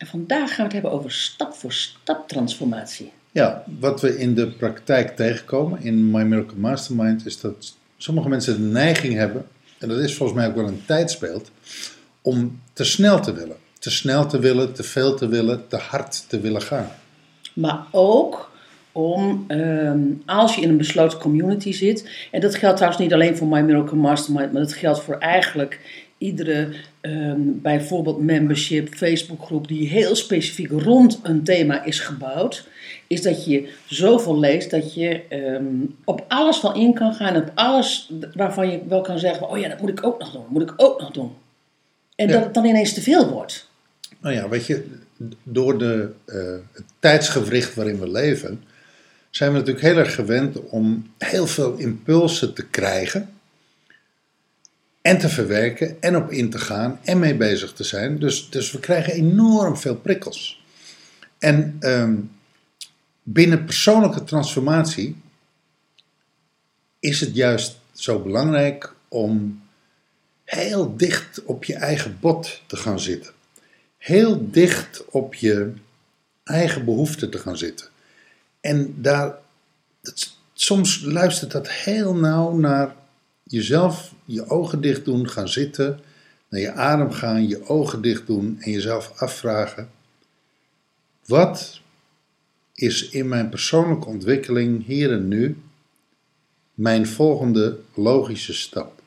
En vandaag gaan we het hebben over stap-voor-stap transformatie. Ja, wat we in de praktijk tegenkomen in My Miracle Mastermind is dat sommige mensen de neiging hebben, en dat is volgens mij ook wel een tijdsbeeld, om te snel te willen. Te snel te willen, te veel te willen, te hard te willen gaan. Maar ook om, ehm, als je in een besloten community zit, en dat geldt trouwens niet alleen voor My Miracle Mastermind, maar dat geldt voor eigenlijk iedere, ehm, bijvoorbeeld membership, Facebookgroep, die heel specifiek rond een thema is gebouwd, is dat je zoveel leest dat je ehm, op alles wel in kan gaan, op alles waarvan je wel kan zeggen, oh ja, dat moet ik ook nog doen, dat moet ik ook nog doen. En Ja. dat het dan ineens te veel wordt. Nou ja, weet je, door de, eh, het tijdsgewricht waarin we leven, zijn we natuurlijk heel erg gewend om heel veel impulsen te krijgen. En te verwerken en op in te gaan en mee bezig te zijn. Dus, dus we krijgen enorm veel prikkels. En ehm, binnen persoonlijke transformatie is het juist zo belangrijk om heel dicht op je eigen bot te gaan zitten heel dicht op je eigen behoeften te gaan zitten. En daar, het- soms luistert dat heel nauw naar jezelf, je ogen dicht doen, gaan zitten, naar je adem gaan, je ogen dicht doen en jezelf afvragen: wat is in mijn persoonlijke ontwikkeling hier en nu mijn volgende logische stap?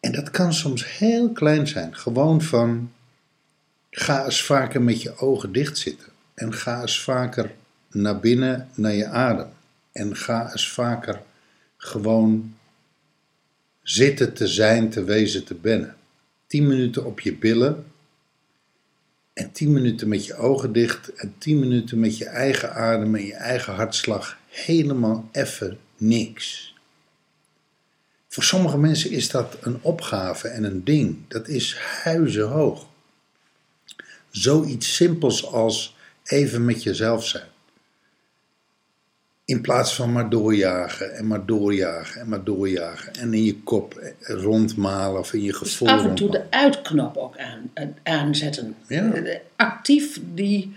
En dat kan soms heel klein zijn. Gewoon van ga eens vaker met je ogen dicht zitten. En ga eens vaker naar binnen naar je adem. En ga eens vaker gewoon zitten te zijn, te wezen, te bennen. Tien minuten op je billen. En tien minuten met je ogen dicht. En tien minuten met je eigen adem en je eigen hartslag. Helemaal even niks. Voor sommige mensen is dat een opgave en een ding. Dat is huizenhoog. Zoiets simpels als even met jezelf zijn. In plaats van maar doorjagen en maar doorjagen en maar doorjagen. En in je kop rondmalen of in je Dus gevoel af en toe rondmalen. de uitknop ook aan, aan- aanzetten. Ja. Eh, Actief die,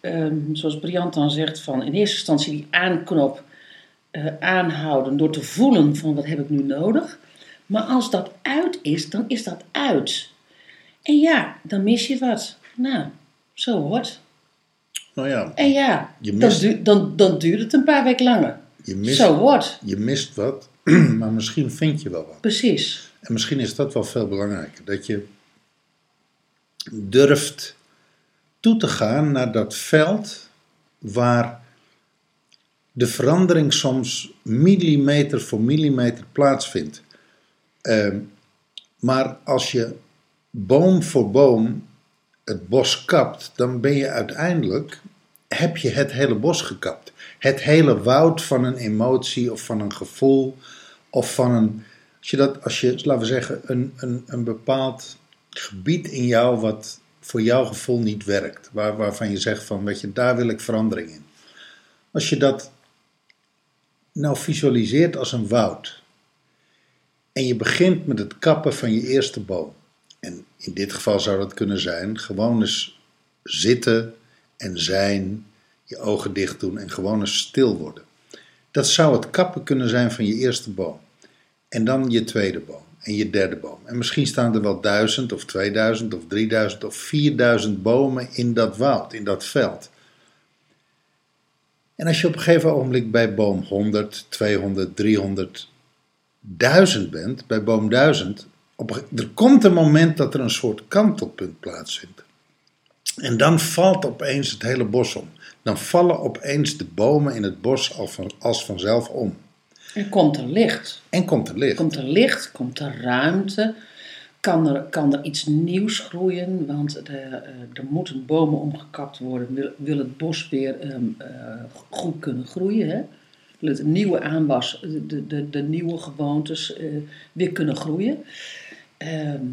ehm, zoals Briant dan zegt, van in eerste instantie die aanknop eh, aanhouden door te voelen van wat heb ik nu nodig. Maar als dat uit is, dan is dat uit. En ja, dan mis je wat. Nou, zo hoort. Nou ja, En ja, dan, dan, dan duurt het een paar weken langer. je mist, Zo hoort. je mist wat, maar misschien vind je wel wat. Precies. En misschien is dat wel veel belangrijker. Dat je durft toe te gaan naar dat veld waar de verandering soms millimeter voor millimeter plaatsvindt. Ehm, maar als je boom voor boom het bos kapt, dan ben je uiteindelijk, heb je het hele bos gekapt. Het hele woud van een emotie of van een gevoel of van een, als je dat, als je, laten we zeggen, een, een, een bepaald gebied in jou wat voor jouw gevoel niet werkt, waar, waarvan je zegt van, weet je, daar wil ik verandering in. Als je dat nou visualiseert als een woud en je begint met het kappen van je eerste boom, in dit geval zou dat kunnen zijn, gewoon eens zitten en zijn, je ogen dicht doen en gewoon eens stil worden. Dat zou het kappen kunnen zijn van je eerste boom. En dan je tweede boom en je derde boom. En misschien staan er wel duizend of 2000 of 3000 of 4000 bomen in dat woud, in dat veld. En als je op een gegeven ogenblik bij boom 100, 200, 300, 1000 bent, bij boom 1000, op, er komt een moment dat er een soort kantelpunt plaatsvindt. En dan valt opeens het hele bos om. Dan vallen opeens de bomen in het bos als vanzelf om. En komt er licht. En komt er licht. Komt er licht, komt er ruimte, kan er, kan er iets nieuws groeien? Want de, eh, er moeten bomen omgekapt worden. Wil, wil het bos weer ehm, eh, goed kunnen groeien? Hè? Wil het nieuwe aanwas, de, de, de nieuwe gewoontes eh, weer kunnen groeien? Ehm,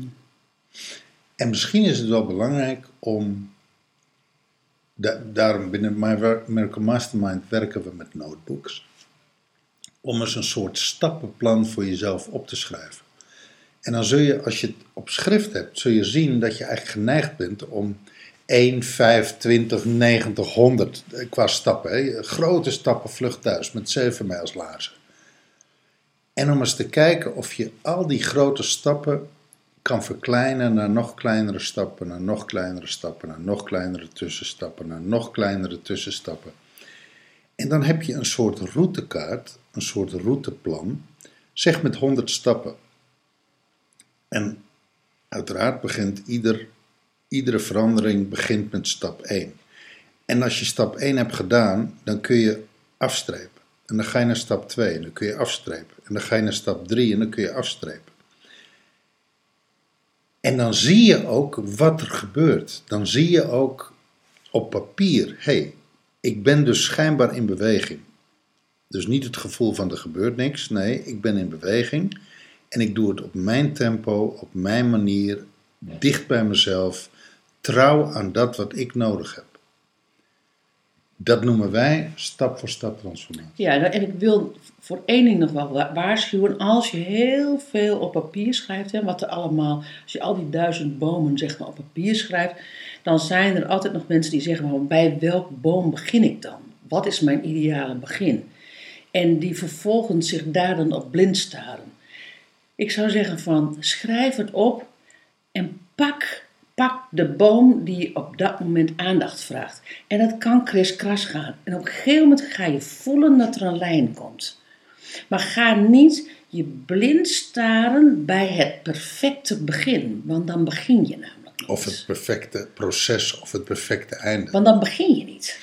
En misschien is het wel belangrijk om. da- daarom binnen My Miracle Mastermind werken we met notebooks. Om eens een soort stappenplan voor jezelf op te schrijven. En dan zul je, als je het op schrift hebt, zul je zien dat je eigenlijk geneigd bent om 1, 5, 20, 90, 100 eh, qua stappen. Grote stappen vlucht thuis met 7 mijls laarzen. En om eens te kijken of je al die grote stappen kan verkleinen naar nog kleinere stappen, naar nog kleinere stappen, naar nog kleinere tussenstappen, naar nog kleinere tussenstappen. En dan heb je een soort routekaart, een soort routeplan, zeg met 100 stappen. En uiteraard begint ieder, iedere verandering begint met stap 1. En als je stap 1 hebt gedaan, dan kun je afstrepen. En dan ga je naar stap 2 en dan kun je afstrepen. En dan ga je naar stap 3 en dan kun je afstrepen. En dan zie je ook wat er gebeurt. Dan zie je ook op papier, hé, hey, ik ben dus schijnbaar in beweging. Dus niet het gevoel van er gebeurt niks. Nee, ik ben in beweging. En ik doe het op mijn tempo, op mijn manier, dicht bij mezelf, trouw aan dat wat ik nodig heb. Dat noemen wij stap voor stap transformatie. Ja, nou, en ik wil voor één ding nog wel wa- waarschuwen. Als je heel veel op papier schrijft, hè, wat er allemaal, als je al die duizend bomen zeg maar, op papier schrijft, dan zijn er altijd nog mensen die zeggen: maar bij welk boom begin ik dan? Wat is mijn ideale begin? En die vervolgens zich daar dan op blind staren. Ik zou zeggen van schrijf het op en pak, pak de boom die op dat moment aandacht vraagt. En dat kan kriskras gaan. En op een gegeven moment ga je voelen dat er een lijn komt. Maar ga niet je blind staren bij het perfecte begin, want dan begin je namelijk niet. Of het perfecte proces of het perfecte einde. Want dan begin je niet.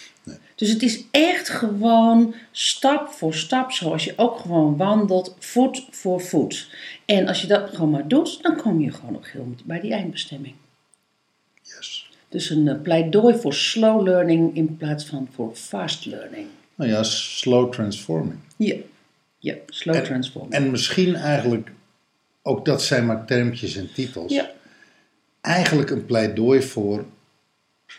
Dus het is echt gewoon stap voor stap, zoals je ook gewoon wandelt, voet voor voet. En als je dat gewoon maar doet, dan kom je gewoon op een gegeven moment bij die eindbestemming. Yes. Dus een eh, pleidooi voor slow learning in plaats van voor fast learning. Nou ja, slow transforming. Ja, ja slow En- transforming. En misschien eigenlijk, ook dat zijn maar termpjes en titels. ja, Eigenlijk een pleidooi voor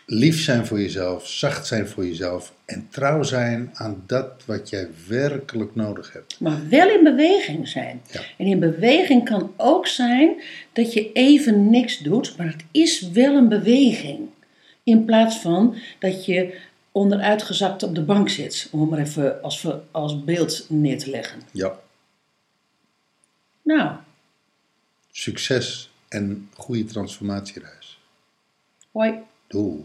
lief zijn voor jezelf, zacht zijn voor jezelf en trouw zijn aan dat wat jij werkelijk nodig hebt. maar wel in beweging zijn. Ja. En in beweging kan ook zijn dat je even niks doet, maar het is wel een beweging. In plaats van dat je onderuitgezakt op de bank zit, om het maar even als, als beeld neer te leggen. Ja, Nou, succes en goede transformatiereis. hoi. Doei.